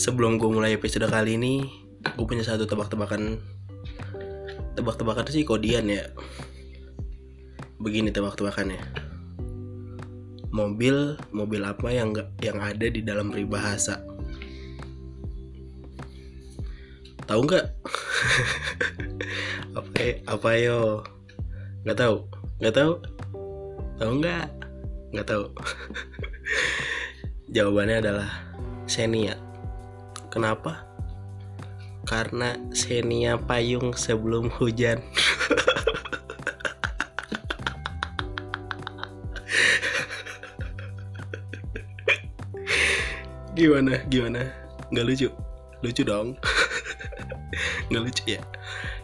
sebelum gue mulai episode kali ini gue punya satu tebak-tebakan. Tebak-tebakan sih kodian ya. Begini tebak-tebakannya. Mobil mobil apa yang yang ada di dalam peribahasa? Tahu nggak? Apa apa yo? Nggak tahu nggak tahu. Tahu nggak? Nggak tahu. Jawabannya adalah Xenia kenapa? Karena Xenia payung sebelum hujan. Gimana? Gimana? Nggak lucu? Lucu dong. Nggak lucu ya?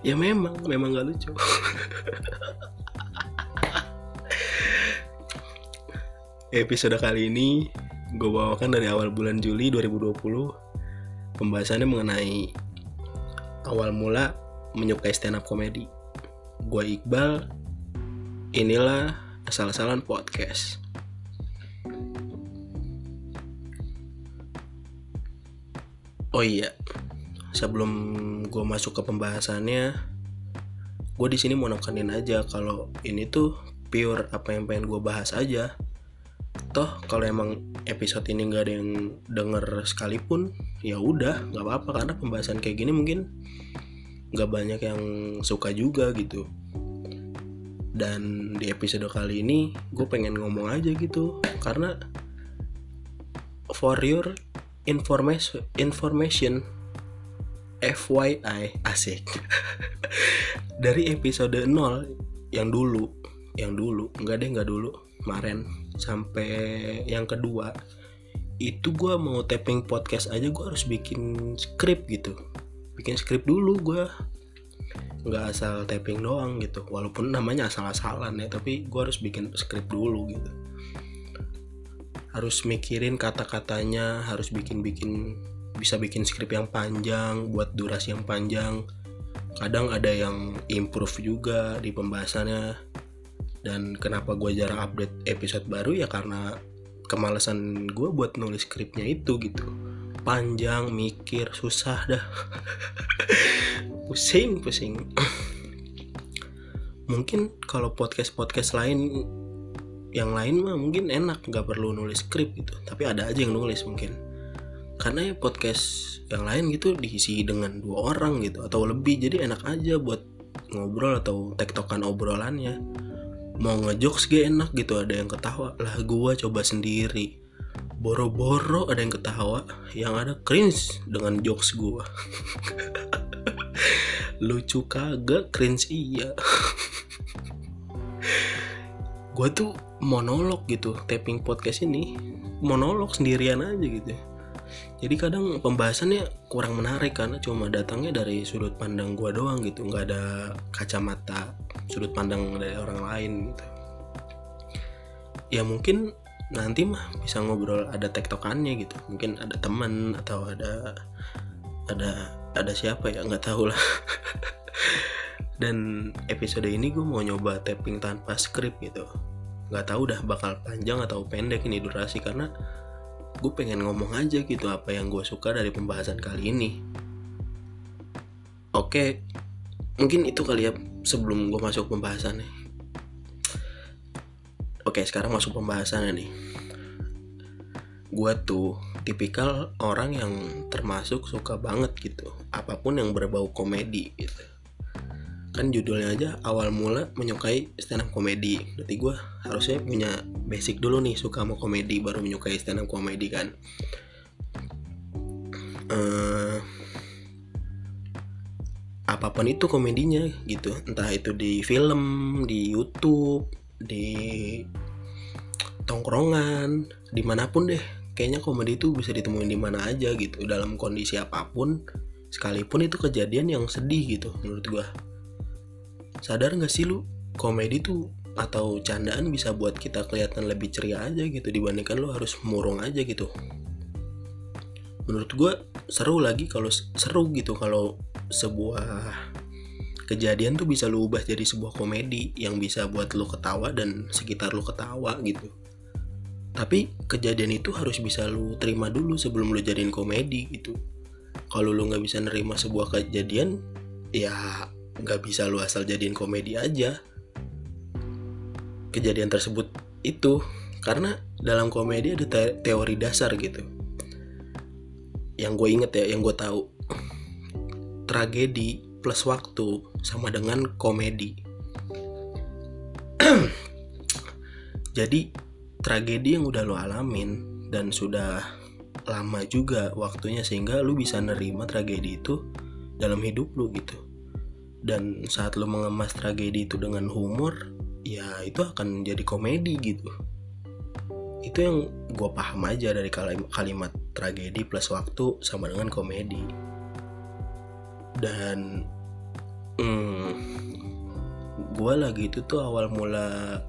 Ya memang memang nggak lucu. Episode kali ini gue bawakan dari awal bulan Juli 2020 pembahasannya mengenai awal mula menyukai stand up comedy gue Iqbal inilah asal-asalan podcast. Oh iya sebelum gue masuk ke pembahasannya gue di sini mau nekenin aja kalau ini tuh pure apa yang pengen gue bahas aja toh kalau emang episode ini nggak ada yang denger sekalipun ya udah nggak apa-apa. Karena pembahasan kayak gini mungkin nggak banyak yang suka juga gitu. Dan di episode kali ini gue pengen ngomong aja gitu. Karena for your information information FYI asik. Dari episode 0 yang dulu yang dulu enggak deh enggak dulu kemarin sampai yang kedua itu gue mau tapping podcast aja gue harus bikin skrip gitu. Bikin skrip dulu gue nggak asal tapping doang gitu. Walaupun namanya asal-asalan ya tapi gue harus bikin skrip dulu gitu. Harus mikirin kata-katanya harus bikin-bikin bisa bikin skrip yang panjang buat durasi yang panjang. Kadang ada yang improve juga di pembahasannya dan kenapa gue jarang update episode baru? Ya karena kemalasan gue buat nulis skripnya itu gitu. Panjang mikir susah dah. Pusing pusing. Mungkin kalau podcast podcast lain yang lain mah mungkin enak nggak perlu nulis skrip gitu. Tapi ada aja yang nulis mungkin. Karena ya podcast yang lain gitu diisi dengan dua orang gitu atau lebih. Jadi enak aja buat ngobrol atau tektokan obrolannya mau ngejokes gak enak gitu ada yang ketawa. Lah gue coba sendiri. Boro-boro ada yang ketawa yang ada cringe dengan jokes gue lucu kagak cringe iya. Gue tuh monolog gitu tapping podcast ini monolog sendirian aja gitu jadi kadang pembahasannya kurang menarik karena cuma datangnya dari sudut pandang gue doang gitu. Nggak ada kacamata sudut pandang dari orang lain gitu. Ya mungkin nanti mah bisa ngobrol ada tektokannya gitu. Mungkin ada teman atau ada ada ada siapa ya? Nggak tahu lah. Dan episode ini gue mau nyoba tapping tanpa skrip gitu. Nggak tahu dah bakal panjang atau pendek ini durasi karena gue pengen ngomong aja gitu apa yang gue suka dari pembahasan kali ini. Oke mungkin itu kali ya sebelum gue masuk pembahasannya. Oke sekarang masuk pembahasannya nih. Gue tuh tipikal orang yang termasuk suka banget gitu apa pun yang berbau komedi gitu kan judulnya aja awal mula menyukai stand up komedi. Berarti gue harusnya punya basic dulu nih suka mau komedi baru menyukai stand up komedi kan. Uh, apa pun itu komedinya gitu. Entah itu di film di YouTube di tongkrongan di mana pun deh. Kayaknya komedi itu bisa ditemuin di mana aja gitu. Dalam kondisi apa pun sekalipun itu kejadian yang sedih gitu menurut gue sadar gak sih lu? Komedi tuh atau candaan bisa buat kita kelihatan lebih ceria aja gitu dibandingkan lu harus murung aja gitu. Menurut gue seru lagi kalau seru gitu kalau sebuah kejadian tuh bisa lu ubah jadi sebuah komedi yang bisa buat lu ketawa dan sekitar lu ketawa gitu. Tapi kejadian itu harus bisa lu terima dulu sebelum lu jadiin komedi gitu. Kalau lu nggak bisa nerima sebuah kejadian ya nggak bisa lu asal jadiin komedi aja. Kejadian tersebut itu karena dalam komedi ada te teori dasar gitu. Yang gue inget ya yang gue tahu tragedi plus waktu sama dengan komedi. Jadi tragedi yang udah lo alamin dan sudah lama juga waktunya sehingga lu bisa nerima tragedi itu dalam hidup lu gitu dan saat lu mengemas tragedi itu dengan humor ya itu akan jadi komedi gitu itu yang gue paham aja dari kalimat tragedi plus waktu sama dengan komedi dan hmm, gue lagi itu tuh awal mula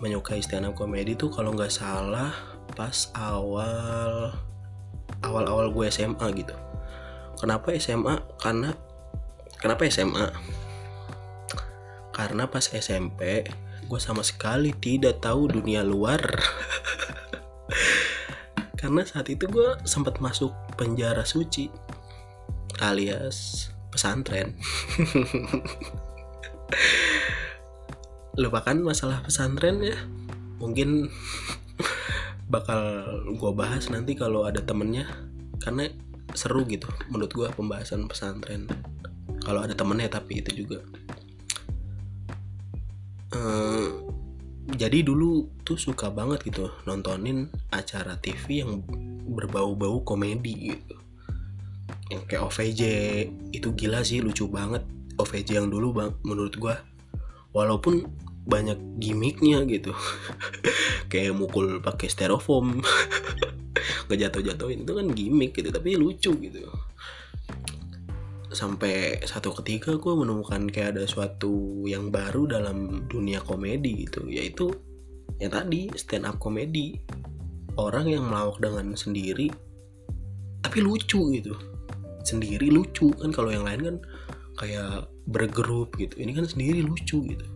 menyukai stand up comedy tuh kalau nggak salah pas awal awal-awal gue SMA gitu. Kenapa SMA? Karena kenapa SMA? Karena pas SMP gue sama sekali tidak tahu dunia luar. Karena saat itu gue sempat masuk penjara suci alias pesantren. lupakan masalah pesantren ya mungkin bakal gue bahas nanti kalau ada temennya karena seru gitu menurut gue pembahasan pesantren kalau ada temennya tapi itu juga. Uh, jadi dulu tuh suka banget gitu nontonin acara TV yang berbau-bau komedi gitu. Yang kayak OVJ itu gila sih lucu banget. OVJ yang dulu bang menurut gue walaupun banyak gimmicknya gitu. Kayak mukul pakai styrofoam ngejatuh-jatuhin itu kan gimmick gitu tapi lucu gitu sampai satu ketika gue menemukan kayak ada suatu yang baru dalam dunia komedi gitu yaitu yang tadi stand up komedi. Orang yang melawak dengan sendiri tapi lucu gitu. Sendiri lucu kan kalau yang lain kan kayak bergrup gitu. Ini kan sendiri lucu gitu.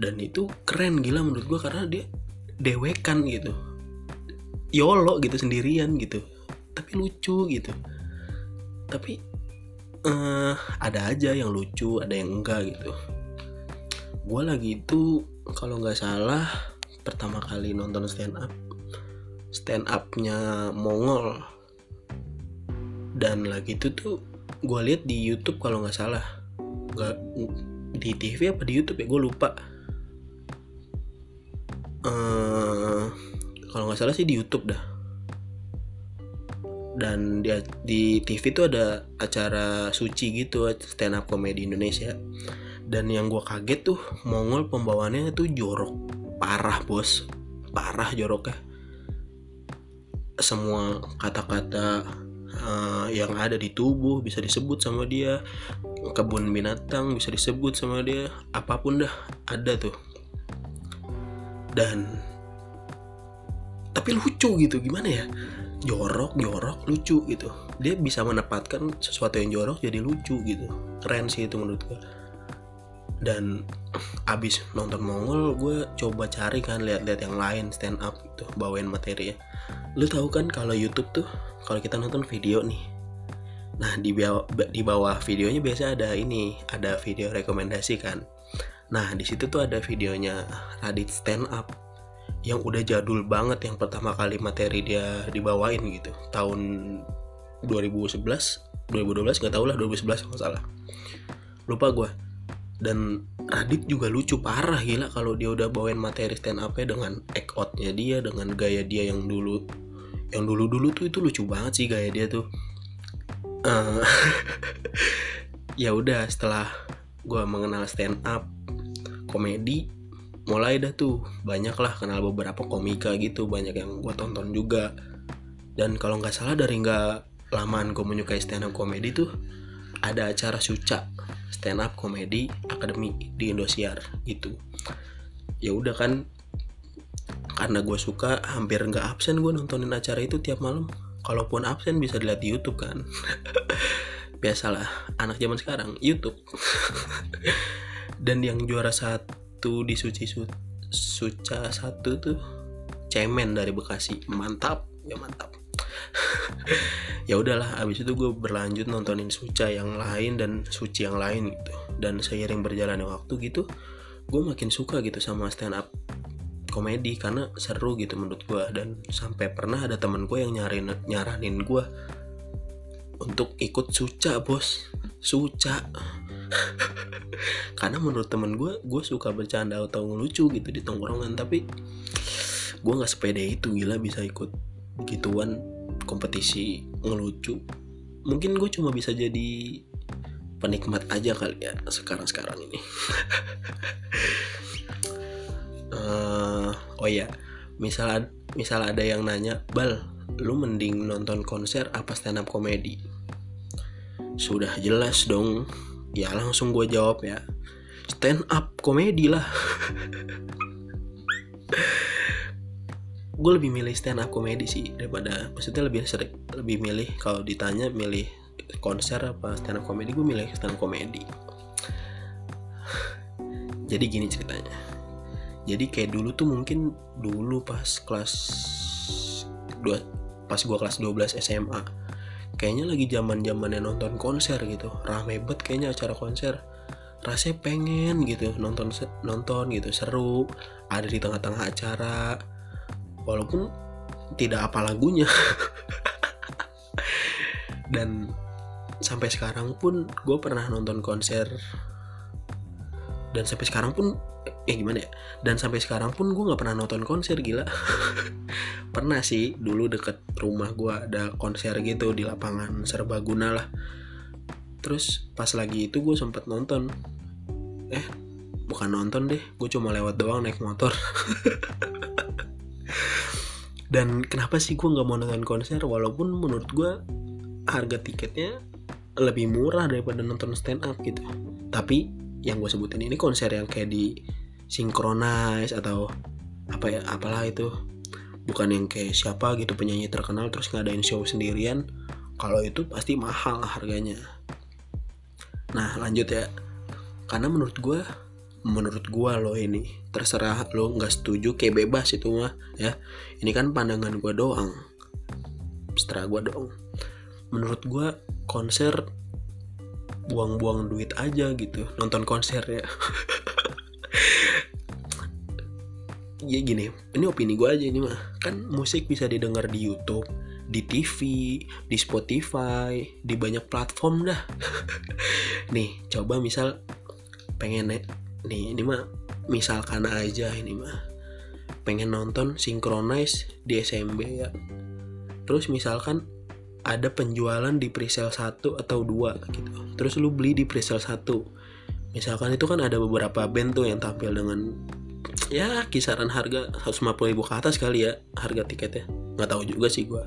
Dan itu keren gila menurut gue karena dia dewekan gitu. Yolo gitu sendirian gitu. Tapi lucu gitu. Tapi uh, ada aja yang lucu ada yang enggak gitu. Gue lagi itu kalau nggak salah pertama kali nonton stand up stand upnya Mongol. Dan lagi itu tuh gue lihat di YouTube kalau nggak salah. Nggak di TV apa di YouTube ya? Gue lupa. Uh, kalau nggak salah sih di YouTube dah dan di, di TV itu ada acara suci gitu stand up comedy Indonesia. Dan yang gue kaget tuh Mongol pembawaannya tuh jorok. Parah bos. Parah joroknya. Semua kata-kata uh, yang ada di tubuh bisa disebut sama dia. Kebun binatang bisa disebut sama dia. Apa pun dah ada tuh. Dan tapi lucu gitu gimana ya jorok jorok lucu gitu. Dia bisa menempatkan sesuatu yang jorok jadi lucu gitu. Keren sih itu menurut gue dan abis nonton Mongol gue coba cari kan lihat-lihat yang lain stand up gitu bawain materi ya. Lu tahu kan kalau YouTube tuh kalau kita nonton video nih. Nah di bawah di bawah videonya biasa ada ini ada video rekomendasi kan. Nah di situ tuh ada videonya Radit stand up yang udah jadul banget yang pertama kali materi dia dibawain gitu tahun 2011 2012 nggak tau lah 2011 kalau salah. Lupa gue dan Radit juga lucu parah gila kalau dia udah bawain materi stand up dengan act outnya dia dengan gaya dia yang dulu yang dulu dulu tuh itu lucu banget sih gaya dia tuh. Uh, ya udah setelah gue mengenal stand up komedi mulai dah tuh. Banyak lah kenal beberapa komika gitu banyak yang gue tonton juga. Dan kalau nggak salah dari nggak lamaan gue menyukai stand up komedi tuh ada acara suca stand up komedi akademi di Indosiar gitu. Ya udah kan karena gue suka hampir nggak absen gue nontonin acara itu tiap malam. Kalaupun absen bisa dilihat di YouTube kan. Biasalah anak zaman sekarang YouTube. Dan yang juara satu di suci su suca satu tuh cemen dari Bekasi. Mantap ya mantap. Ya udahlah abis itu gue berlanjut nontonin Suca yang lain dan Suci yang lain gitu. Dan seiring berjalannya waktu gitu gue makin suka gitu sama stand up komedi karena seru gitu menurut gue dan sampai pernah ada teman gue yang nyarin nyaranin gue untuk ikut suca bos. Suca karena menurut temen gue gue suka bercanda atau ngelucu gitu di tongkrongan. Tapi gue nggak sepede itu gila bisa ikut gituan kompetisi ngelucu. Mungkin gue cuma bisa jadi penikmat aja kali ya sekarang sekarang ini. Uh, oh ya misal misal ada yang nanya bal lu mending nonton konser apa stand up komedi? Sudah jelas dong ya langsung gue jawab ya. Stand up komedi lah. Gue lebih milih stand up komedi sih daripada maksudnya lebih sering lebih milih kalau ditanya milih konser apa stand up komedi gue milih stand up komedi. Jadi gini ceritanya. Jadi kayak dulu tuh mungkin dulu pas kelas dua pas gua kelas 12 SMA kayaknya lagi zaman zamannya nonton konser gitu. Rame banget kayaknya acara konser. Rasanya pengen gitu nonton nonton gitu seru. Ada di tengah-tengah acara. Walaupun tidak apa lagunya. Dan sampai sekarang pun gue pernah nonton konser. Dan sampai sekarang pun eh gimana ya? Dan sampai sekarang pun gue nggak pernah nonton konser gila. Pernah sih dulu deket rumah gue ada konser gitu di lapangan serbaguna lah. Terus pas lagi itu gue sempet nonton. Eh bukan nonton deh gue cuma lewat doang naik motor. Dan kenapa sih gue nggak mau nonton konser? Walaupun menurut gue harga tiketnya lebih murah daripada nonton stand up gitu. Tapi yang gue sebutin ini konser yang kayak di synchronize atau apa ya apalah itu. Bukan yang kayak siapa gitu penyanyi terkenal terus ngadain show sendirian. Kalau itu pasti mahal harganya. Nah lanjut ya. Karena menurut gue menurut gue lo ini terserah lo nggak setuju kayak bebas itu mah ya. Ini kan pandangan gue doang. Setelah gue doang. Menurut gue konser buang-buang duit aja gitu. Nonton konser ya ya gini. Ini opini gue aja ini mah. Kan musik bisa didengar di YouTube di TV di Spotify di banyak platform dah. Nih coba misal pengen nih ini mah misalkan aja ini mah. Pengen nonton synchronize di SMB ya. Terus misalkan ada penjualan di presale satu atau dua gitu. Terus lu beli di presale satu. Misalkan itu kan ada beberapa band tuh yang tampil dengan ya kisaran harga 150 ribu ke atas kali ya harga tiketnya. Nggak tahu juga sih gue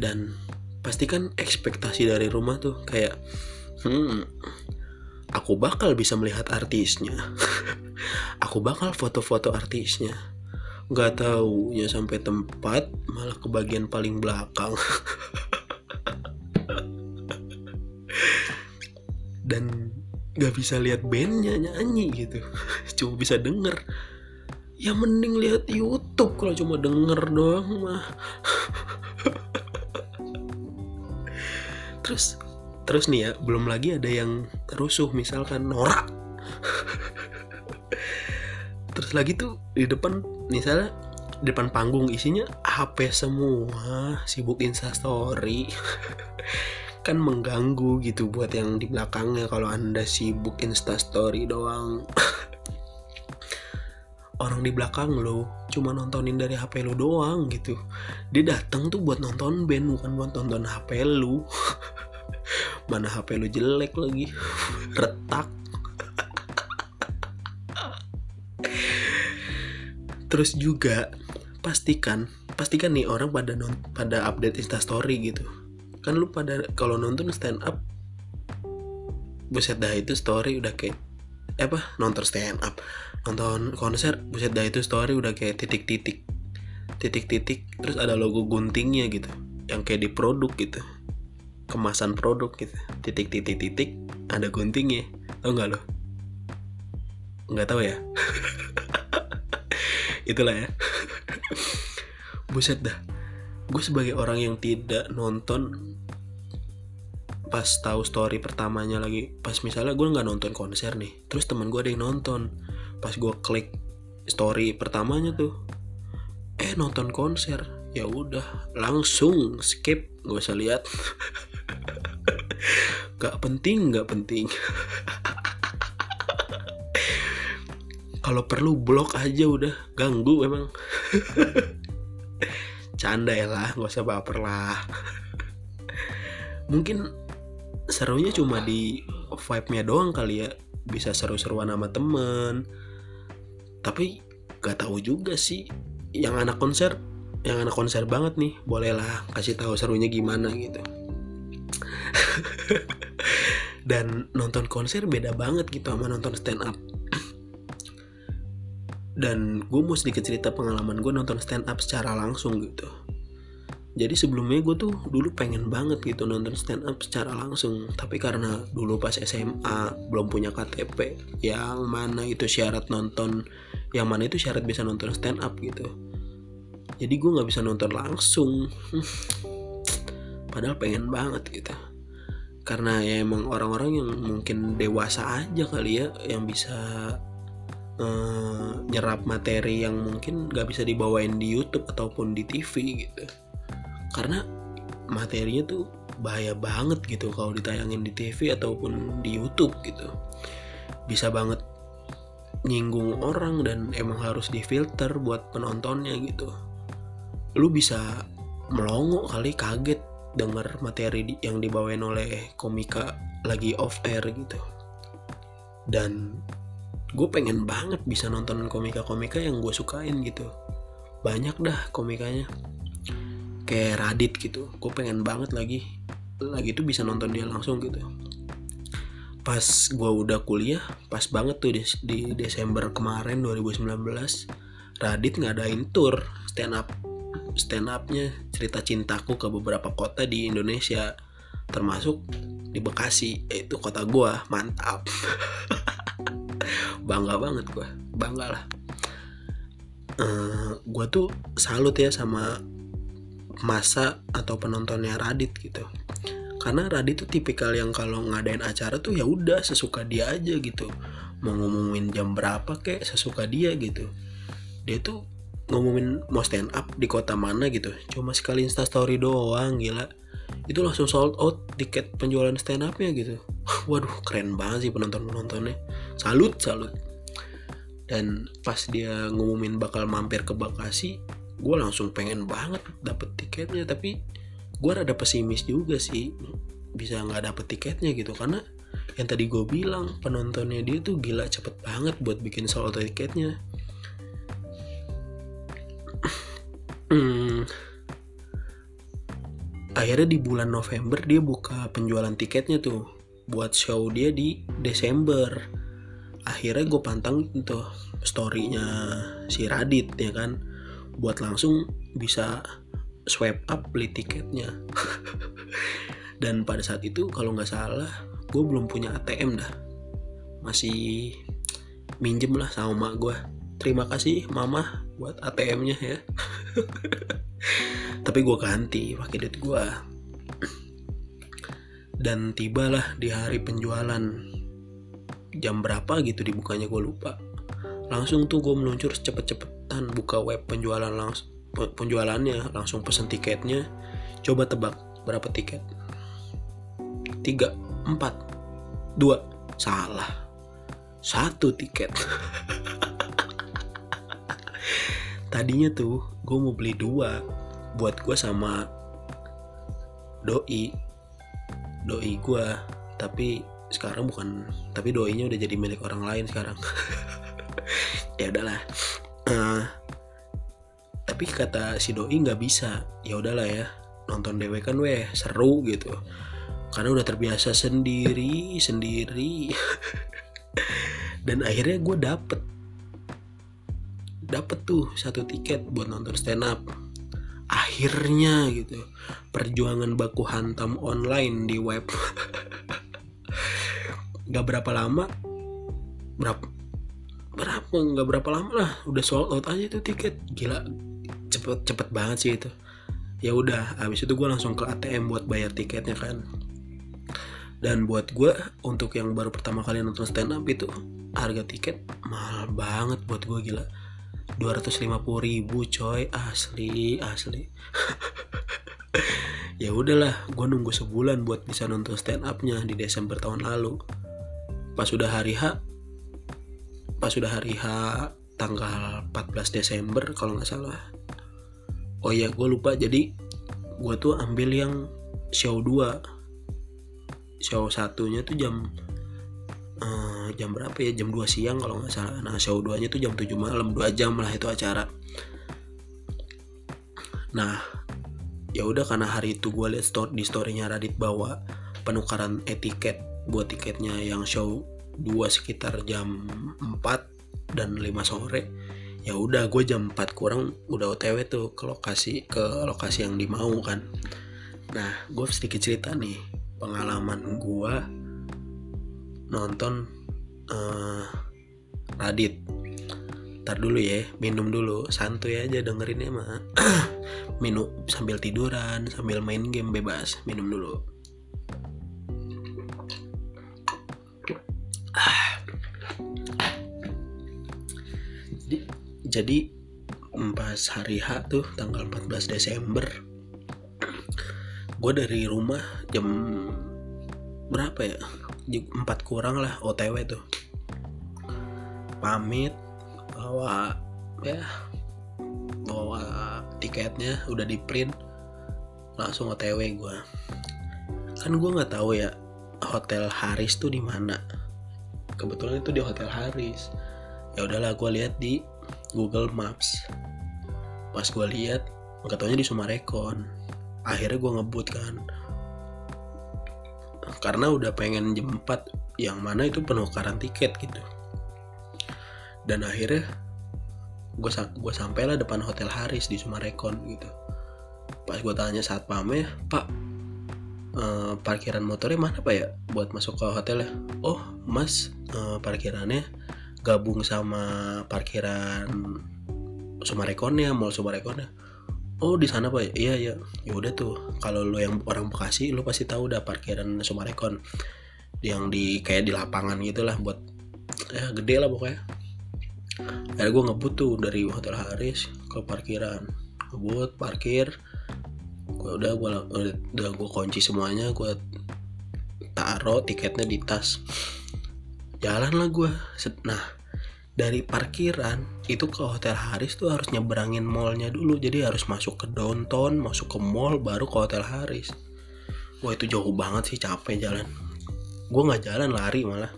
dan pastikan ekspektasi dari rumah tuh kayak hmm aku bakal bisa melihat artisnya. Aku bakal foto-foto artisnya. Nggak tahu ya sampai tempat malah ke bagian paling belakang. Dan nggak bisa lihat bandnya nyanyi gitu. Cuma bisa denger. Ya mending lihat YouTube kalau cuma denger doang mah. Terus terus nih ya belum lagi ada yang rusuh misalkan norak. Terus lagi tuh di depan misalnya di depan panggung isinya HP semua sibuk instastory kan mengganggu gitu buat yang di belakangnya kalau anda sibuk instastory doang. Orang di belakang lo cuma nontonin dari HP lo doang gitu. Dia datang tuh buat nonton band bukan buat nonton HP lo mana HP lo jelek lagi. Retak. Terus juga pastikan pastikan nih orang pada non, pada update instastory gitu kan lu pada kalau nonton stand up buset dah itu story udah kayak eh apa nonton stand up nonton konser buset dah itu story udah kayak titik-titik titik-titik terus ada logo guntingnya gitu yang kayak di produk gitu kemasan produk gitu titik-titik-titik ada guntingnya tau nggak lo nggak tahu ya? Itulah ya. Buset dah gue sebagai orang yang tidak nonton pas tahu story pertamanya lagi pas misalnya gue nggak nonton konser nih terus teman gue ada yang nonton. Pas gue klik story pertamanya tuh eh nonton konser. Ya udah langsung skip gak usah lihat. Gak penting gak penting. Kalau perlu blok aja udah ganggu emang canda ya lah gak usah baper lah. Mungkin serunya cuma di vibe-nya doang kali ya. Bisa seru-seruan sama temen. Tapi gak tahu juga sih yang anak konser yang anak konser banget nih bolehlah kasih tahu serunya gimana gitu. Dan nonton konser beda banget gitu sama nonton stand up dan gue mau sedikit cerita pengalaman gue nonton stand up secara langsung gitu. Jadi sebelumnya gue tuh dulu pengen banget gitu nonton stand up secara langsung. Tapi karena dulu pas SMA belum punya KTP yang mana itu syarat nonton yang mana itu syarat bisa nonton stand up gitu. Jadi gue nggak bisa nonton langsung. Padahal pengen banget gitu. Karena ya emang orang-orang yang mungkin dewasa aja kali ya yang bisa nyerap materi yang mungkin gak bisa dibawain di YouTube ataupun di TV gitu. Karena materinya tuh bahaya banget gitu kalau ditayangin di TV ataupun di YouTube gitu. Bisa banget nyinggung orang dan emang harus difilter buat penontonnya gitu. Lu bisa melongo kali kaget denger materi yang dibawain oleh komika lagi off air gitu. Dan gue pengen banget bisa nonton komika-komika yang gue sukain gitu. Banyak dah komikanya. Kayak Radit gitu. Gue pengen banget lagi lagi tuh bisa nonton dia langsung gitu. Pas gue udah kuliah pas banget tuh di, di Desember kemarin 2019 Radit ngadain tour stand up stand upnya cerita cintaku ke beberapa kota di Indonesia termasuk di Bekasi itu kota gue mantap bangga banget gue bangga lah. Uh, eh, gue tuh salut ya sama masa atau penontonnya Radit gitu. Karena Radit tuh tipikal yang kalau ngadain acara tuh ya udah sesuka dia aja gitu. Mau ngomongin jam berapa kek sesuka dia gitu. Dia tuh ngomongin mau stand up di kota mana gitu. Cuma sekali insta story doang gila. Itu langsung sold out tiket penjualan stand upnya gitu. Waduh keren banget sih penonton penontonnya salut salut. Dan pas dia ngumumin bakal mampir ke Bekasi gue langsung pengen banget dapet tiketnya. Tapi gue rada pesimis juga sih bisa nggak dapet tiketnya gitu. Karena yang tadi gue bilang penontonnya dia tuh gila cepet banget buat bikin soal tiketnya. Hmm, akhirnya di bulan November dia buka penjualan tiketnya tuh buat show dia di Desember akhirnya gue pantang tuh storynya si Radit ya kan? Buat langsung bisa swipe up beli tiketnya. Dan pada saat itu kalau nggak salah gue belum punya ATM dah. Masih minjem lah sama mak gue terima kasih mama buat ATM-nya ya. Tapi gue ganti pakai duit gue dan tibalah di hari penjualan jam berapa gitu dibukanya gue lupa. Langsung tuh gue meluncur cepet-cepet cepetan buka web penjualan langsung penjualannya langsung pesen tiketnya. Coba tebak berapa tiket. Tiga empat dua salah. Satu tiket. Tadinya tuh gue mau beli dua buat gue sama doi. Doi gue tapi sekarang bukan tapi doinya udah jadi milik orang lain sekarang. Ya udahlah. Uh, tapi kata si doi nggak bisa. Ya udahlah ya nonton dewe kan weh seru gitu. Karena udah terbiasa sendiri sendiri. Dan akhirnya gue dapet. Dapet tuh satu tiket buat nonton stand up akhirnya gitu perjuangan baku hantam online di web gak berapa lama berapa berapa nggak berapa lama lah udah sold out aja tuh tiket. Gila cepet cepet banget sih itu. Ya udah habis itu gue langsung ke ATM buat bayar tiketnya kan. Dan buat gue untuk yang baru pertama kali nonton stand up itu harga tiket mahal banget buat gue gila. 250 ribu coy. Asli asli. Ya udahlah gue nunggu sebulan buat bisa nonton stand upnya di Desember tahun lalu pas sudah hari H pas sudah hari H tanggal 14 Desember kalau nggak salah. Oh iya gue lupa. Jadi gue tuh ambil yang show 2 show satunya tuh jam uh, jam berapa ya? Jam 2 siang kalau nggak salah. Nah show 2 nya tuh jam 7 malam. 2 jam lah itu acara. Nah ya udah karena hari itu gue liat story, di storynya Radit bawa penukaran etiket buat tiketnya yang show 2 sekitar jam 4 dan 5 sore ya udah gue jam 4 kurang udah otw tuh ke lokasi ke lokasi yang dimau kan. Nah gue sedikit cerita nih pengalaman gue nonton uh, Radit. Ntar dulu ya minum dulu santuy aja dengerinnya mah. Minum sambil tiduran sambil main game bebas minum dulu jadi, jadi pas hari H tuh tanggal 14 Desember gue dari rumah jam berapa ya? Empat kurang lah OTW tuh. Pamit bawa ya bawa tiketnya udah di print langsung otw gue kan gue nggak tahu ya hotel Haris tuh di mana kebetulan itu di hotel Haris ya udahlah gue lihat di Google Maps. Pas gue lihat nggak taunya di Sumarekon. Akhirnya gue ngebut kan. Karena udah pengen 4 yang mana itu penukaran tiket gitu. Dan akhirnya gue gue sampailah depan hotel Haris di Sumarekon gitu. Pas gue tanya saat pamnya pak uh, parkiran motornya mana pak ya? Buat masuk ke hotelnya. Oh mas uh, parkirannya gabung sama parkiran Sumarekonnya mall Sumarekonnya. Oh di sana pak? Iya iya. Ya udah tuh kalau lo yang orang Bekasi lo pasti tahu udah parkiran Sumarekon. Yang di kayak di lapangan gitulah buat ya gede lah pokoknya. Akhirnya gue ngebut tuh dari hotel Haris ke parkiran. Ngebut parkir. Gue udah gue udah gue kunci semuanya gue taruh tiketnya di tas jalan lah gue nah dari parkiran itu ke hotel Haris tuh harus nyeberangin mallnya dulu. Jadi harus masuk ke downtown masuk ke mall baru ke hotel Haris. Wah itu jauh banget sih capek jalan. Gue nggak jalan lari malah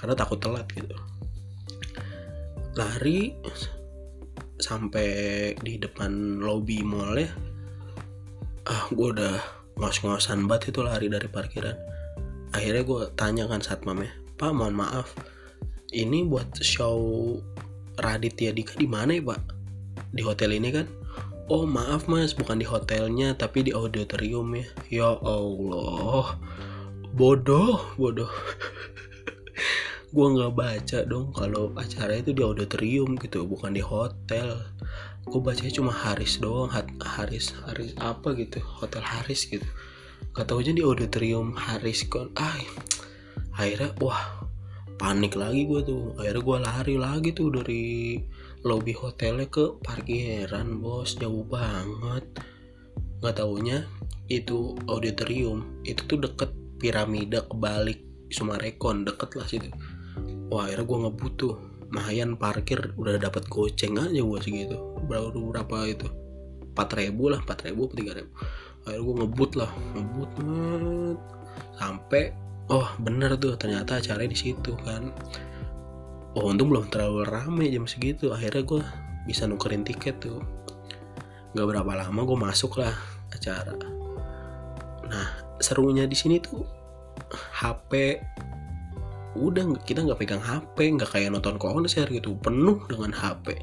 karena takut telat gitu. Lari sampai di depan lobby mall ya ah gue udah ngos-ngosan banget itu lari dari parkiran. Akhirnya gue tanya kan saat mame pak mohon maaf. Ini buat show Raditya Dika di mana ya pak? Di hotel ini kan? Oh maaf mas. Bukan di hotelnya tapi di auditorium ya. Ya Allah. Bodoh bodoh. Gue nggak baca dong kalau acara itu di auditorium gitu bukan di hotel. Gue bacanya cuma Haris doang. Haris Haris apa gitu? Hotel Haris gitu. Gak tau aja di auditorium Haris kon ah akhirnya wah panik lagi gue tuh. Akhirnya gue lari lagi tuh dari lobby hotelnya ke parkiran bos. Jauh banget. Nggak taunya itu auditorium. Itu tuh deket piramida kebalik Sumarekon. Deket lah situ. Wah akhirnya gue ngebut tuh. Mahayan parkir udah dapat goceng aja gue segitu. Berapa berapa itu? Empat ribu lah empat ribu tiga ribu. Akhirnya gue ngebut lah. Ngebut ngebut sampai oh bener tuh ternyata acaranya di situ kan. Oh untung belum terlalu rame jam segitu. Akhirnya gue bisa nukerin tiket tuh. Nggak berapa lama gue masuk lah acara. Nah serunya di sini tuh HP udah kita nggak pegang HP nggak kayak nonton konser gitu. Penuh dengan HP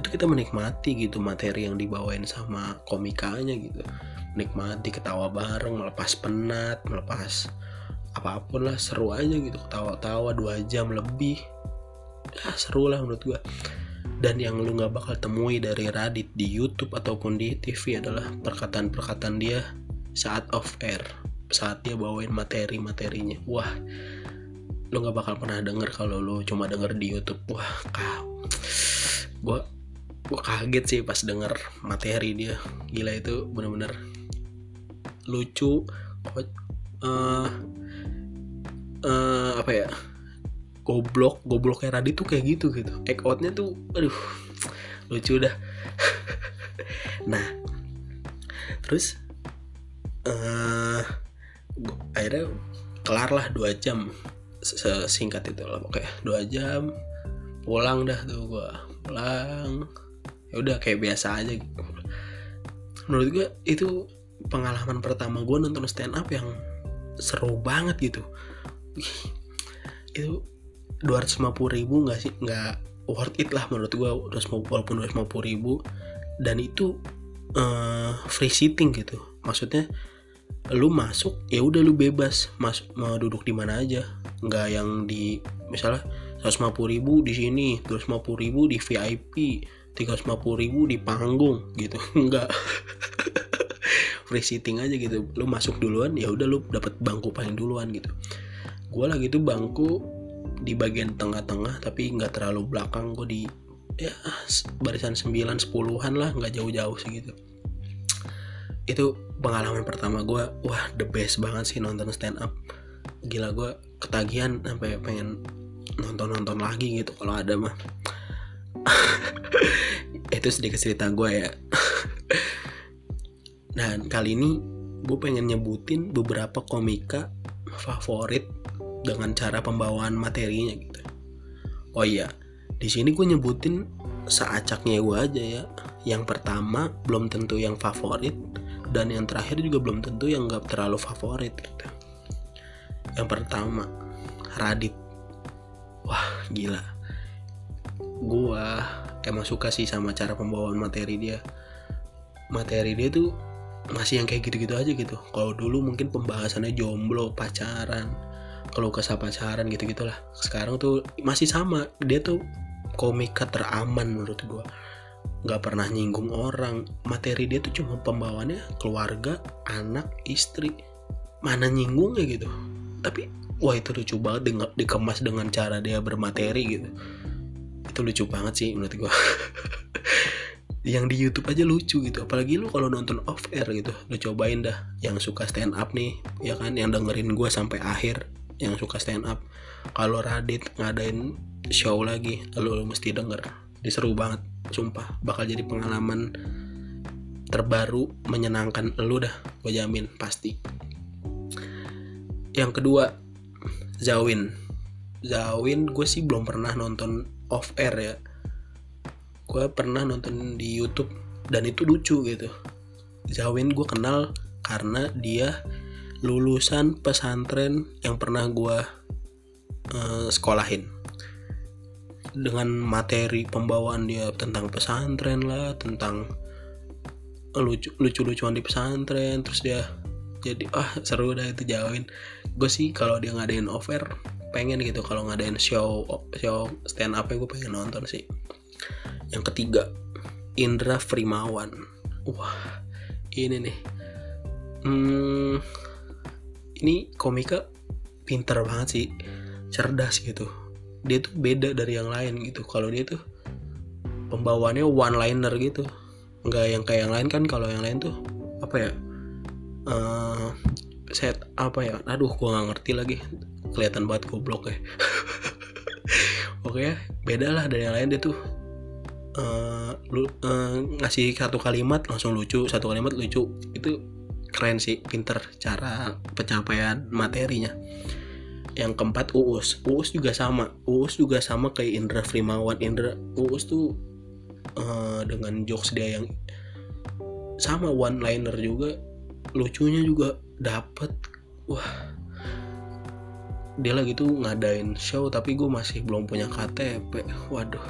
itu kita menikmati gitu materi yang dibawain sama komikanya gitu. Menikmati ketawa bareng melepas penat melepas apa pun lah seru aja gitu ketawa-tawa dua jam lebih. Ya seru lah menurut gue dan yang lu nggak bakal temui dari Radit di YouTube ataupun di TV adalah perkataan-perkataan dia saat off air. Saat dia bawain materi-materinya. Wah lu nggak bakal pernah denger kalau lu cuma denger di YouTube. Wah kau gue gue kaget sih pas denger materi dia. Gila itu bener-bener lucu uh, uh, apa ya goblok goblok kayak Radit tuh kayak gitu gitu. Act tuh aduh lucu dah. Nah terus uh, akhirnya kelar lah dua jam singkat itu lah pokoknya dua jam pulang dah tuh gue pulang. Ya udah kayak biasa aja gitu. Menurut gue itu pengalaman pertama gue nonton stand up yang seru banget gitu itu 250 ribu nggak sih? Nggak worth it lah menurut gue walaupun 250 ribu. Dan itu uh, free sitting gitu. Maksudnya lu masuk ya udah lu bebas. Mas mau duduk di mana aja. Nggak yang di misalnya 150 ribu di sini 250 ribu di VIP 350 ribu di panggung gitu. Nggak. Free sitting aja gitu. Lu masuk duluan ya udah lu dapat bangku paling duluan gitu gue lagi tuh bangku di bagian tengah-tengah tapi nggak terlalu belakang. Gue di ya barisan 9 10-an lah nggak jauh-jauh sih gitu itu pengalaman pertama gue wah the best banget sih nonton stand up gila gue ketagihan sampai pengen nonton-nonton lagi gitu kalau ada mah. Itu sedikit cerita gue ya. Nah kali ini gue pengen nyebutin beberapa komika favorit dengan cara pembawaan materinya gitu. Oh iya, di sini gue nyebutin seacaknya gue aja ya. Yang pertama belum tentu yang favorit dan yang terakhir juga belum tentu yang gak terlalu favorit gitu. Yang pertama Radit. Wah gila. Gue emang suka sih sama cara pembawaan materi dia. Materi dia tuh masih yang kayak gitu-gitu aja gitu kalau dulu mungkin pembahasannya jomblo pacaran kalau kesah pacaran gitu gitulah sekarang tuh masih sama. Dia tuh komika teraman menurut gue nggak pernah nyinggung orang. Materi dia tuh cuma pembawaannya keluarga anak istri. Mana nyinggungnya gitu. Tapi wah itu lucu banget dengan dikemas dengan cara dia bermateri gitu. Itu lucu banget sih menurut gue yang di YouTube aja lucu gitu. Apalagi lu kalau nonton off air gitu. Lu cobain dah yang suka stand up nih ya kan? Yang dengerin gue sampai akhir yang suka stand up. Kalau Radit ngadain show lagi lu mesti denger. Diseru banget sumpah. Bakal jadi pengalaman terbaru menyenangkan. Lu dah gue jamin pasti. Yang kedua Zawin. Zawin gue sih belum pernah nonton off air ya. Gue pernah nonton di YouTube dan itu lucu gitu. Zawin gue kenal karena dia lulusan pesantren yang pernah gue uh, sekolahin. Dengan materi pembawaan dia tentang pesantren lah tentang lucu lucu-lucuan di pesantren terus dia jadi ah seru dah itu jauhin. Gue sih kalau dia ngadain offer pengen gitu. Kalau ngadain show show stand up gue pengen nonton sih. Yang ketiga Indra Frimawan. Wah ini nih. Hmm, ini komika pinter banget sih. Cerdas gitu. Dia tuh beda dari yang lain gitu. Kalau dia tuh pembawaannya one liner gitu. Nggak yang kayak yang lain kan kalau yang lain tuh apa ya uh, set apa ya? Aduh gua nggak ngerti lagi. Kelihatan banget goblok ya. Oke ya beda lah dari yang lain. Dia tuh uh, lu uh, ngasih satu kalimat langsung lucu satu kalimat lucu. Itu keren sih pinter cara pencapaian materinya. Yang keempat Uus Uus juga sama. Uus juga sama kayak Indra Frimawan. Indra Uus tuh uh, dengan jokes dia yang sama one liner juga lucunya juga dapet. Wah. Dia lagi tuh ngadain show tapi gue masih belum punya KTP waduh.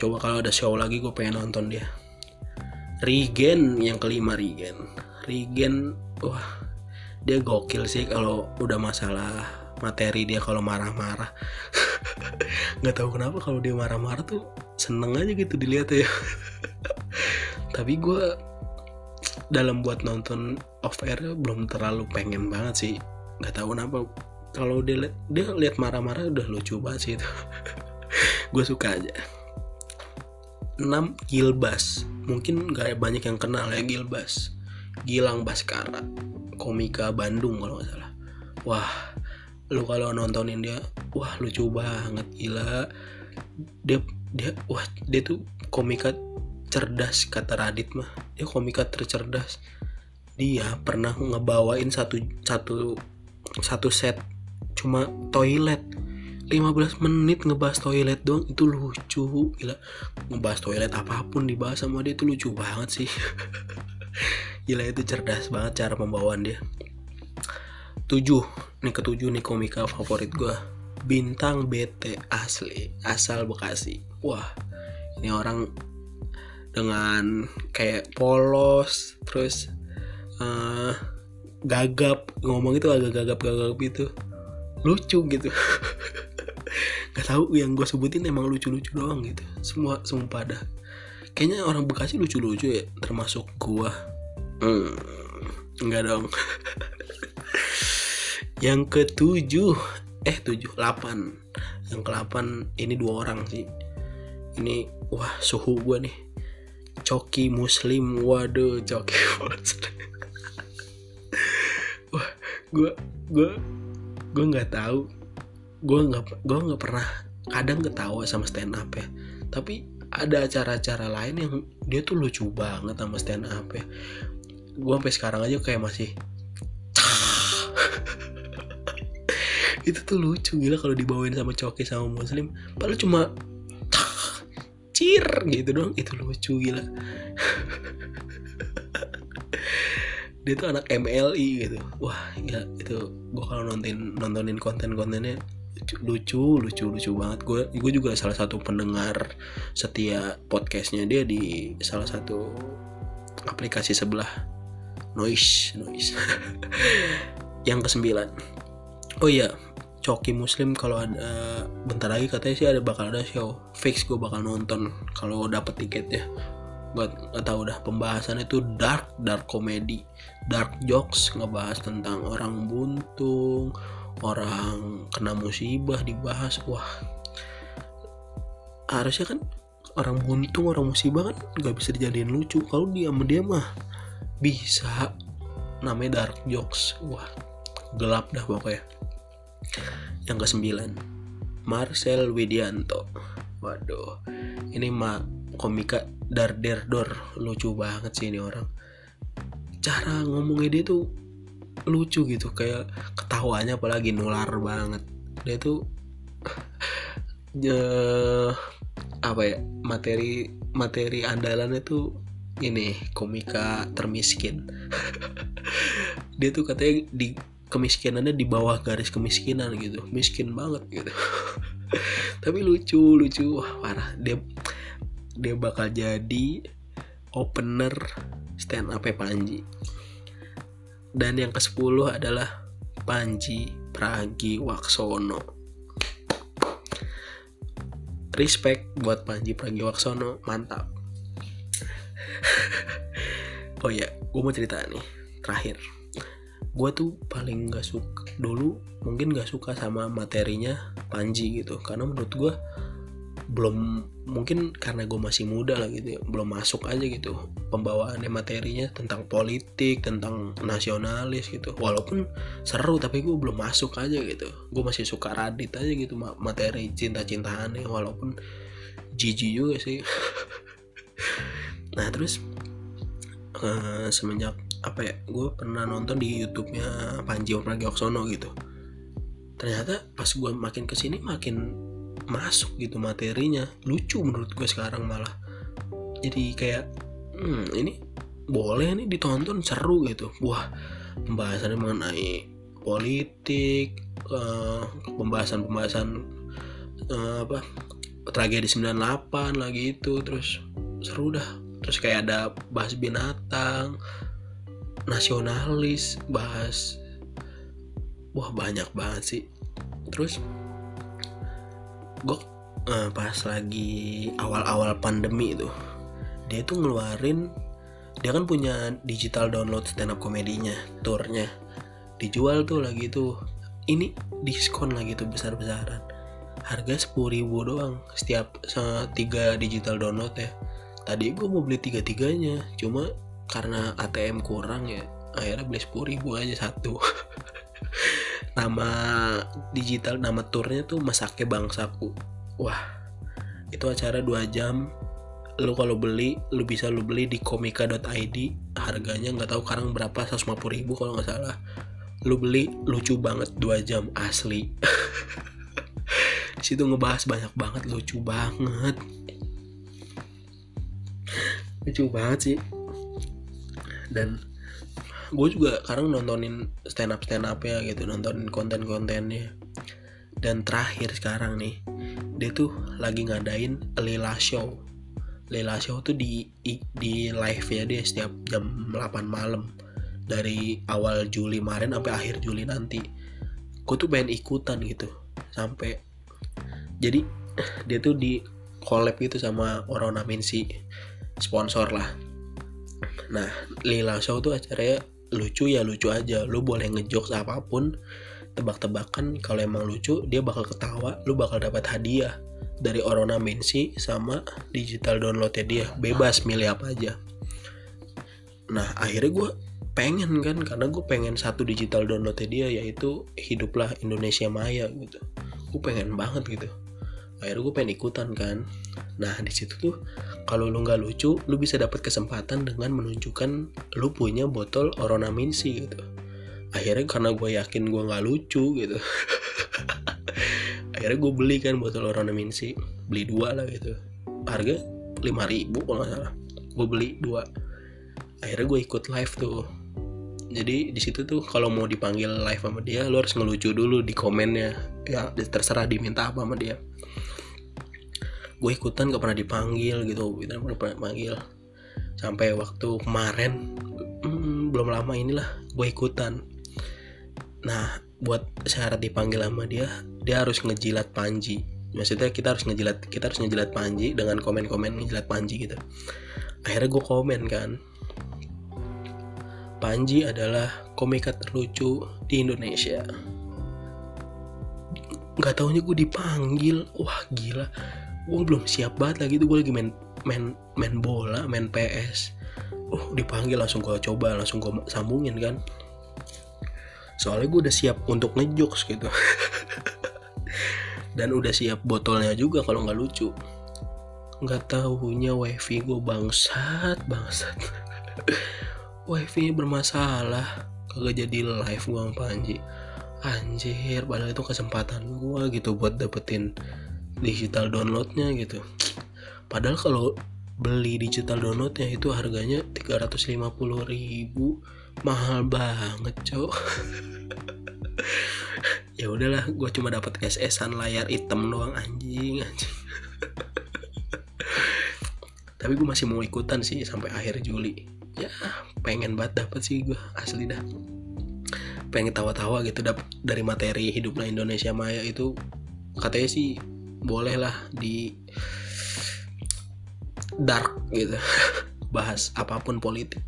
Coba kalau ada show lagi gue pengen nonton dia. Regen yang kelima Regen Regen wah dia gokil sih kalau udah masalah materi dia kalau marah-marah. Nggak tahu kenapa kalau dia marah-marah tuh seneng aja gitu dilihat ya. Tapi gue dalam buat nonton off air belum terlalu pengen banget sih. Nggak tahu kenapa kalau dia dia lihat marah-marah udah lucu banget sih itu. Gue suka aja. 6 Gilbas. Mungkin gak banyak yang kenal ya Gilbas Gilang Baskara komika Bandung kalau nggak salah. Wah lu kalau nontonin dia wah lucu banget gila. Dia dia wah dia tuh komika cerdas kata Radit mah. Dia komika tercerdas. Dia pernah ngebawain satu satu satu set cuma toilet. 15 menit ngebahas toilet doang itu lucu gila. Ngebahas toilet apa pun dibahas sama dia itu lucu banget sih gila itu cerdas banget cara pembawaan dia. Tujuh. Nih ketujuh nih komika favorit gue bintang BT asli asal Bekasi. Wah ini orang dengan kayak polos terus uh, gagap. Ngomong itu agak gagap-gagap itu. Lucu gitu. Nggak tahu yang gue sebutin emang lucu-lucu doang gitu. Semua semua pada kayaknya orang Bekasi lucu-lucu ya termasuk gue hmm, enggak dong. Yang ketujuh eh tujuh delapan yang ke delapan ini dua orang sih. Ini wah suhu gue nih. Coki muslim waduh coki muslim. Wah gue gue gue nggak tahu. Gue nggak gue nggak pernah kadang ketawa sama stand up ya. Tapi ada acara-acara lain yang dia tuh lucu banget sama stand up ya. Gue sampai sekarang aja kayak masih itu tuh lucu gila kalau dibawain sama coki sama muslim. Padahal cuma cir gitu dong itu lucu gila. Dia tuh anak MLI gitu. Wah ya itu gue kalau nonton nontonin konten-kontennya lucu lucu lucu banget. Gue gue juga salah satu pendengar setia podcastnya dia di salah satu aplikasi sebelah. Noise noise. Yang kesembilan oh iya Coki Muslim kalau ada bentar lagi katanya sih ada bakal ada show. Fix gue bakal nonton kalau dapet tiketnya. Buat nggak tahu dah pembahasan itu dark dark comedy. Dark jokes ngebahas tentang orang buntung orang kena musibah dibahas wah. Harusnya kan orang buntung orang musibah kan nggak bisa dijadiin lucu. Kalau dia sama dia mah bisa. Namanya dark jokes. Wah gelap dah pokoknya. Yang ke sembilan Marcel Widianto. Waduh ini mah komika dar der dor lucu banget sih ini orang. Cara ngomongnya dia tuh lucu gitu kayak ketawanya apalagi nular banget. Dia tuh uh, apa ya materi materi andalannya tuh ini komika termiskin. Dia tuh katanya di kemiskinannya di bawah garis kemiskinan gitu miskin banget gitu. Tapi lucu lucu wah parah. Dia dia bakal jadi opener stand up Panji dan yang ke 10 adalah Panji Pragi Waksono. Respect buat Panji Pragi Waksono mantap. Oh ya gue mau cerita nih terakhir. Gue tuh paling gak suka dulu mungkin gak suka sama materinya Panji gitu. Karena menurut gue belum mungkin karena gue masih muda lah gitu ya belum masuk aja gitu pembawaannya materinya tentang politik tentang nasionalis gitu. Walaupun seru tapi gue belum masuk aja gitu. Gue masih suka Radit aja gitu materi cinta-cintaannya walaupun jijik juga sih. Nah terus uh, semenjak apa ya gue pernah nonton di YouTube-nya Panji Pragiwaksono gitu. Ternyata pas gue makin ke sini makin masuk gitu materinya. Lucu menurut gue sekarang malah. Jadi kayak hmm, ini boleh nih ditonton seru gitu. Wah pembahasannya mengenai politik uh, pembahasan-pembahasan uh, apa tragedi 98 lagi itu terus seru dah. Terus kayak ada bahas binatang nasionalis bahas wah banyak banget sih. Terus gue uh, pas lagi awal-awal pandemi itu dia tuh ngeluarin dia kan punya digital download stand up komedinya turnya dijual tuh lagi tuh. Ini diskon lagi tuh besar-besaran. Harga sepuluh ribu doang setiap tiga digital download ya. Tadi gue mau beli tiga tiganya cuma karena ATM kurang ya akhirnya beli sepuluh ribu aja satu nama digital nama turnya tuh masake bangsaku. Wah itu acara dua jam. Lu kalau beli lu bisa lu beli di komika.id harganya nggak tahu sekarang berapa 150 ribu kalau nggak salah. Lu beli lucu banget dua jam asli. Situ ngebahas banyak banget lucu banget. Lucu banget sih. Dan gue juga sekarang nontonin stand up stand up ya gitu nontonin konten kontennya dan terakhir sekarang nih dia tuh lagi ngadain Lila Show. Lela Show tuh di di live ya dia setiap jam 8 malam. Dari awal Juli kemarin sampai akhir Juli nanti. Gue tuh pengen ikutan gitu sampai jadi dia tuh di collab gitu sama Orona Minsi sponsor lah. Nah Lila Show tuh acaranya lucu ya lucu aja. Lu boleh ngejokes apa pun tebak-tebakan kalau emang lucu dia bakal ketawa lu bakal dapat hadiah dari ornamensi sama digital downloadnya dia. Bebas milih apa aja. Nah akhirnya gue pengen kan karena gue pengen satu digital downloadnya dia yaitu hiduplah Indonesia Maya gitu. Gue pengen banget gitu akhirnya gue pengen ikutan kan. Nah di situ tuh kalau lu nggak lucu lu bisa dapat kesempatan dengan menunjukkan lu punya botol ornamensi gitu. Akhirnya karena gue yakin gue nggak lucu gitu. Akhirnya gue beli kan botol ornamensi beli dua lah gitu. Harga lima ribu kalau nggak salah. Gue beli dua. Akhirnya gue ikut live tuh. Jadi di situ tuh kalau mau dipanggil live sama dia lo harus ngelucu dulu di komennya. Ya terserah diminta apa sama dia gue ikutan gak pernah dipanggil gitu. Tidak pernah dipanggil. Sampai waktu kemarin hmm, belum lama inilah gue ikutan. Nah buat syarat dipanggil sama dia dia harus ngejilat Panji. Maksudnya kita harus ngejilat kita harus ngejilat Panji dengan komen-komen ngejilat Panji gitu. Akhirnya gue komen kan. Panji adalah komika terlucu di Indonesia. Nggak taunya gue dipanggil. Wah gila gue belum siap banget lagi tuh gue lagi main main main bola main PS oh dipanggil langsung gue coba langsung gue sambungin kan. Soalnya gue udah siap untuk ngejokes gitu. Dan udah siap botolnya juga kalau nggak lucu. Nggak tahunya wifi gue bangsat bangsat. Wifi bermasalah. Kagak jadi live gue sama Panji. Anjir padahal itu kesempatan gue gitu buat dapetin digital downloadnya gitu. Padahal kalau beli digital downloadnya itu harganya 350 ribu. Mahal banget cowok. Ya udahlah gue cuma dapat SS-an layar hitam doang anjing. Anjing tapi gue masih mau ikutan sih sampai akhir Juli. Ya pengen banget dapet sih gue asli dah. Pengen tawa-tawa gitu dapet dari materi hiduplah Indonesia Maya itu. Katanya sih boleh lah di dark gitu. Bahas apa pun politik.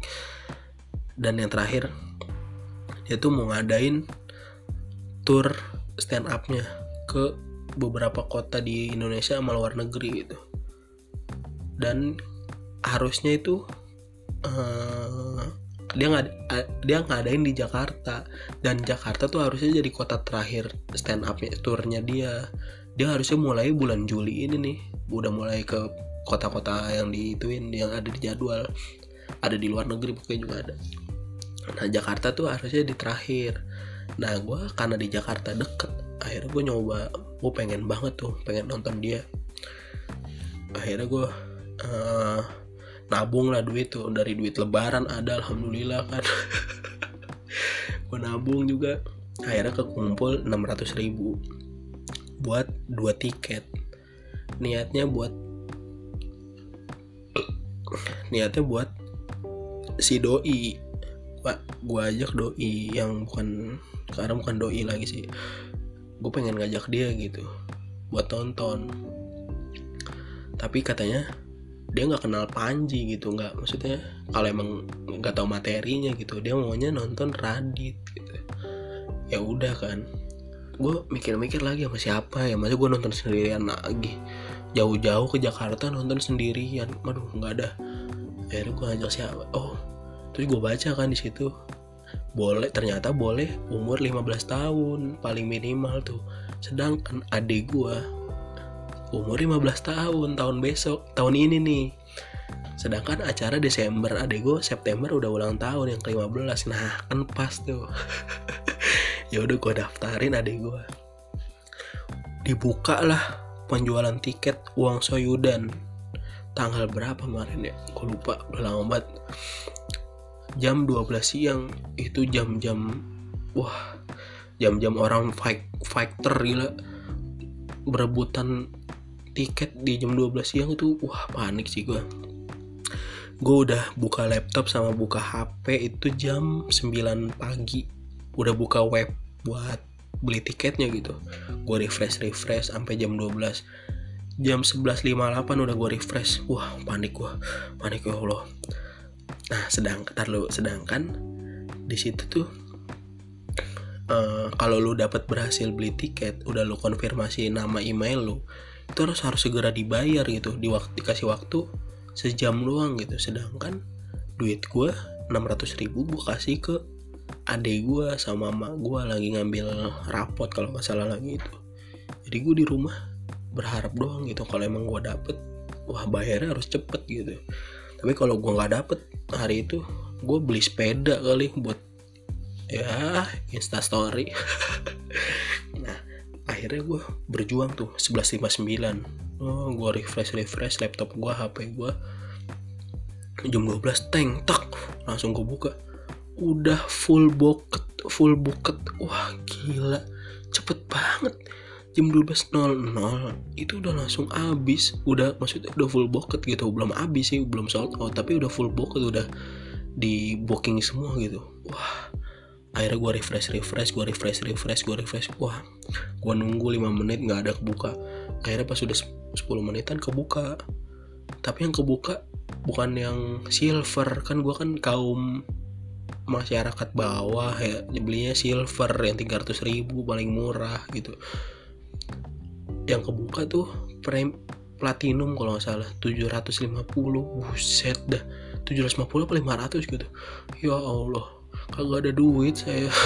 Dan yang terakhir dia tuh mau ngadain tour stand upnya ke beberapa kota di Indonesia sama luar negeri gitu. Dan harusnya itu uh, dia nggak dia ngadain di Jakarta. Dan Jakarta tuh harusnya jadi kota terakhir stand upnya turnya dia dia harusnya mulai bulan Juli ini nih. Udah mulai ke kota-kota yang diituin yang ada di jadwal. Ada di luar negeri pokoknya juga ada. Nah Jakarta tuh harusnya di terakhir. Nah gue karena di Jakarta deket akhirnya gue nyoba gue pengen banget tuh pengen nonton dia. Akhirnya gue uh, nabung lah duit tuh. Dari duit lebaran ada alhamdulillah kan. Gue nabung juga. Akhirnya kekumpul 600 ribu buat dua tiket. Niatnya buat niatnya buat si doi. Pak gue ajak doi yang bukan sekarang bukan doi lagi sih. Gue pengen ngajak dia gitu buat tonton. Tapi katanya dia nggak kenal Panji gitu nggak maksudnya kalau emang nggak tahu materinya gitu dia maunya nonton Radit gitu. Ya udah kan gue mikir-mikir lagi sama siapa ya. Masa gue nonton sendirian lagi? Jauh-jauh ke Jakarta nonton sendirian. Aduh nggak ada. Akhirnya gue ngajak siapa? Oh terus gue baca kan di situ. Boleh ternyata boleh umur 15 tahun paling minimal tuh. Sedangkan adik gue umur 15 tahun tahun besok tahun ini nih. Sedangkan acara Desember adik gue September udah ulang tahun yang ke-15 nah kan pas tuh ya udah gue daftarin adik gue dibuka lah penjualan tiket uang soyudan. Tanggal berapa kemarin ya? Gue lupa udah lama banget. Jam 12 siang itu jam-jam wah jam-jam orang fight fighter gila. Berebutan tiket di jam 12 siang itu wah panik sih gue gue udah buka laptop sama buka HP itu jam 9 pagi udah buka web buat beli tiketnya gitu. Gue refresh refresh sampai jam 12 jam 11.58 udah gue refresh. Wah panik gue panik ya Allah. Nah sedangkan lu sedangkan di situ tuh uh, kalau lu dapat berhasil beli tiket udah lu konfirmasi nama email lu itu harus harus segera dibayar gitu. Di waktu dikasih waktu sejam doang gitu. Sedangkan duit gue 600 ribu gue kasih ke adek gue sama mama gue lagi ngambil rapot kalau masalah lagi itu. Jadi gue di rumah berharap doang gitu kalau emang gue dapet wah bayarnya harus cepet gitu. Tapi kalau gue nggak dapet hari itu gue beli sepeda kali buat ya instastory. Nah akhirnya gue berjuang tuh 11.59 oh gue refresh refresh laptop gue HP gue jam 12 tank tak langsung gue buka udah full bucket full bucket. Wah gila. Cepet banget. Jam 12.00 itu udah langsung habis. Udah maksudnya udah full bucket gitu. Belum habis sih belum sold out. Tapi udah full bucket udah di booking semua gitu. Wah akhirnya gue refresh refresh gue refresh refresh gue refresh. Wah gue nunggu 5 menit nggak ada kebuka. Akhirnya pas udah 10 menitan kebuka. Tapi yang kebuka bukan yang silver. Kan gue kan kaum masyarakat bawah ya belinya silver yang 300 ribu paling murah gitu. Yang kebuka tuh frame platinum kalau nggak salah 750 buset dah. 750 apa 500 gitu. Ya Allah kagak ada duit saya.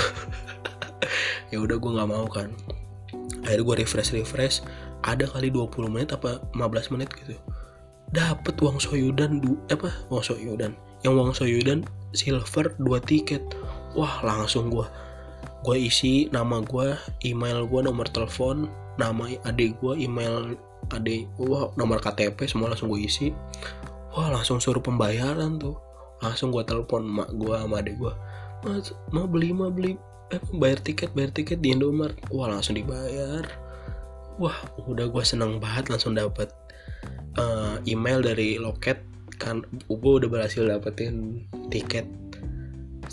Ya udah gue nggak mau kan. Akhirnya gue refresh refresh. Ada kali 20 menit apa 15 menit gitu. Dapet uang soyudan du apa? Uang soyudan. Yang uang soyudan silver 2 tiket. Wah langsung gue gue isi nama gue email gue nomor telepon nama adik gue email adik wah nomor KTP semua langsung gue isi. Wah langsung suruh pembayaran tuh. Langsung gue telepon mak gue sama adik gue mas mau beli mau beli eh bayar tiket bayar tiket di Indomaret. Wah langsung dibayar. Wah udah gue seneng banget langsung dapat uh, email dari loket kan gue udah berhasil dapetin tiket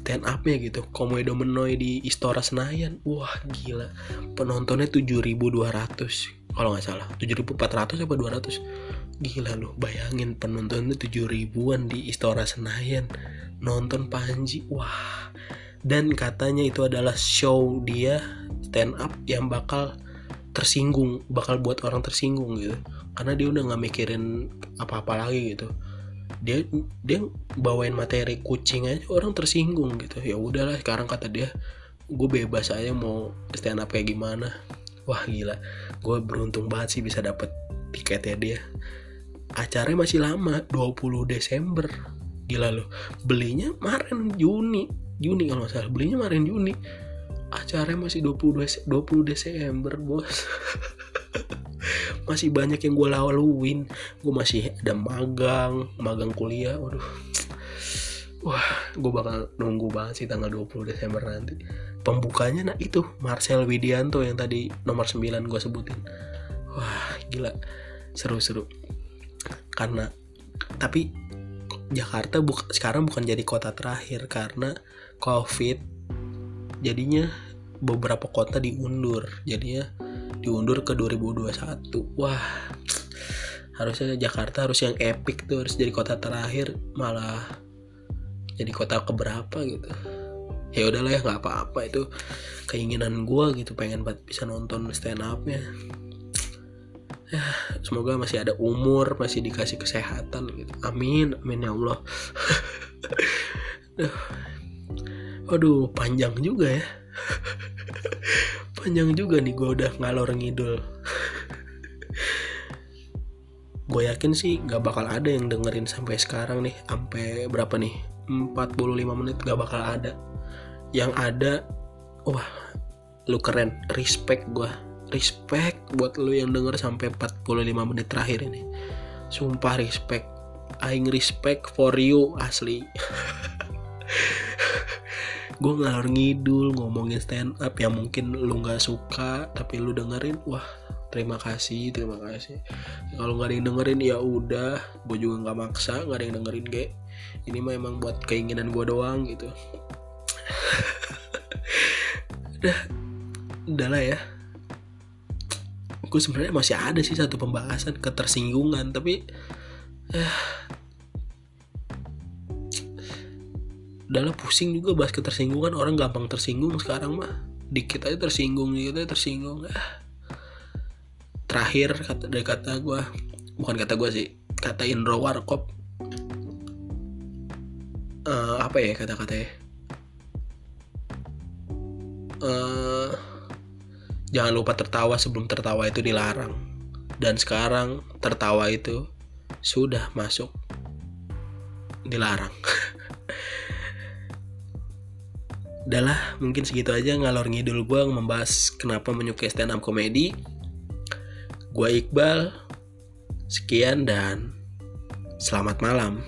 stand upnya gitu Komodo Menoy di Istora Senayan. Wah gila. Penontonnya 7200 kalau nggak salah. 7400 apa 200 gila loh bayangin penontonnya 7 ribuan di Istora Senayan. Nonton Panji wah. Dan katanya itu adalah show dia stand up yang bakal tersinggung bakal buat orang tersinggung gitu. Karena dia udah nggak mikirin apa-apa lagi gitu dia dia bawain materi kucing aja orang tersinggung gitu. Ya udahlah sekarang kata dia gue bebas aja mau stand up kayak gimana. Wah gila. Gue beruntung banget sih bisa dapet tiketnya dia. Acaranya masih lama 20 Desember. Gila loh. Belinya kemarin Juni. Juni kalau salah. Belinya kemarin Juni. Acaranya masih 20 20 Desember bos masih banyak yang gue laluin. Gue masih ada magang magang kuliah waduh. Wah gue bakal nunggu banget sih tanggal 20 Desember nanti. Pembukanya nah itu Marcel Widianto yang tadi nomor 9 gue sebutin. Wah gila. Seru-seru. Karena tapi Jakarta bu sekarang bukan jadi kota terakhir karena covid. Jadinya beberapa kota diundur. Jadinya diundur ke 2021 wah harusnya Jakarta harus yang epic tuh harus jadi kota terakhir malah jadi kota keberapa gitu. Ya udahlah ya nggak apa-apa itu keinginan gue gitu pengen banget bisa nonton stand upnya ya semoga masih ada umur masih dikasih kesehatan gitu. Amin amin ya Allah. Aduh, panjang juga ya. panjang juga nih gue udah ngalor ngidul. gue yakin sih gak bakal ada yang dengerin sampai sekarang nih. Sampai berapa nih? 45 menit gak bakal ada. Yang ada, wah, lu keren. Respect gue. Respect buat lu yang denger sampai 45 menit terakhir ini. Sumpah respect. Aing respect for you asli. gue ngalor ngidul ngomongin stand up yang mungkin lu nggak suka tapi lu dengerin wah terima kasih terima kasih. Kalau nggak ada yang dengerin ya udah gue juga nggak maksa nggak ada yang dengerin ge. Ini mah emang buat keinginan gue doang gitu. Udah udah lah ya. Gue sebenarnya masih ada sih satu pembahasan ketersinggungan tapi eh, udahlah pusing juga bahas ketersinggungan orang gampang tersinggung sekarang mah. Dikit aja tersinggung dikit aja tersinggung. Ah. terakhir kata dari kata gue bukan kata gue sih kata Indro Warkop. Uh, apa ya kata katanya uh, jangan lupa tertawa sebelum tertawa itu dilarang. Dan sekarang tertawa itu sudah masuk dilarang udahlah mungkin segitu aja ngalor ngidul gue membahas kenapa menyukai stand up komedi. Gue Iqbal sekian dan selamat malam